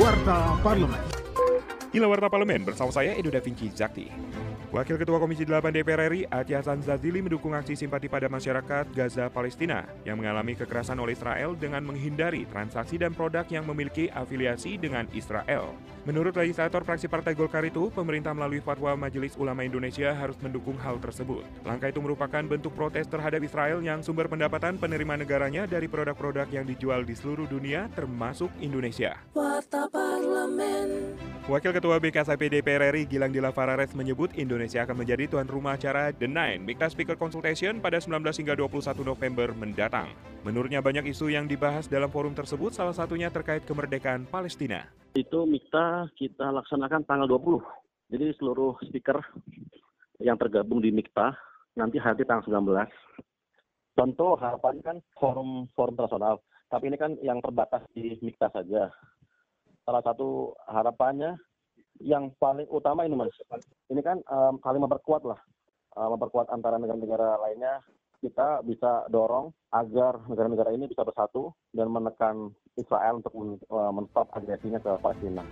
Warta Parlemen. Inilah Warta Parlemen bersama saya Edo Da Vinci Zakti. Wakil Ketua Komisi 8 DPR RI Ati Hasan Zazili mendukung aksi simpati pada masyarakat Gaza Palestina yang mengalami kekerasan oleh Israel dengan menghindari transaksi dan produk yang memiliki afiliasi dengan Israel. Menurut legislator fraksi Partai Golkar itu, pemerintah melalui fatwa Majelis Ulama Indonesia harus mendukung hal tersebut. Langkah itu merupakan bentuk protes terhadap Israel yang sumber pendapatan penerima negaranya dari produk-produk yang dijual di seluruh dunia termasuk Indonesia. Warta Parlemen. Wakil Ketua BKSP DPR RI Gilang Dila Farares menyebut Indonesia akan menjadi tuan rumah acara The Nine Mikta Speaker Consultation pada 19 hingga 21 November mendatang. Menurutnya banyak isu yang dibahas dalam forum tersebut, salah satunya terkait kemerdekaan Palestina. Itu Mikta kita laksanakan tanggal 20. Jadi seluruh speaker yang tergabung di Mikta nanti hadir tanggal 19. Tentu harapannya kan forum forum internasional, tapi ini kan yang terbatas di Mikta saja salah satu harapannya yang paling utama ini mas. Ini kan um, saling memperkuat lah. Uh, memperkuat antara negara-negara lainnya. Kita bisa dorong agar negara-negara ini bisa bersatu dan menekan Israel untuk men, uh, menstop agresinya ke Palestina.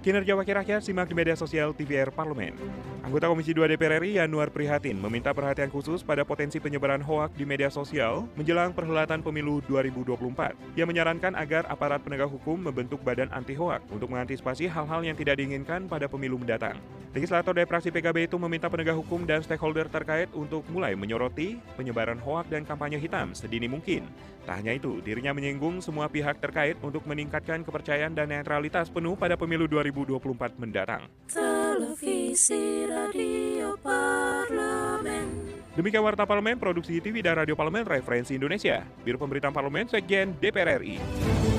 Kinerja Wakil Rakyat simak di media sosial TVR Parlemen. Anggota Komisi 2 DPR RI Yanuar Prihatin meminta perhatian khusus pada potensi penyebaran hoak di media sosial menjelang perhelatan pemilu 2024. Ia menyarankan agar aparat penegak hukum membentuk badan anti hoak untuk mengantisipasi hal-hal yang tidak diinginkan pada pemilu mendatang. Legislator dari fraksi PKB itu meminta penegak hukum dan stakeholder terkait untuk mulai menyoroti penyebaran hoak dan kampanye hitam sedini mungkin. Tak hanya itu, dirinya menyinggung semua pihak terkait untuk meningkatkan kepercayaan dan netralitas penuh pada pemilu 2024 mendatang. Televisi Radio Parlemen. Demikian Warta Parlemen, Produksi TV dan Radio Parlemen Referensi Indonesia. Biro Pemberitaan Parlemen, Sekjen DPR RI.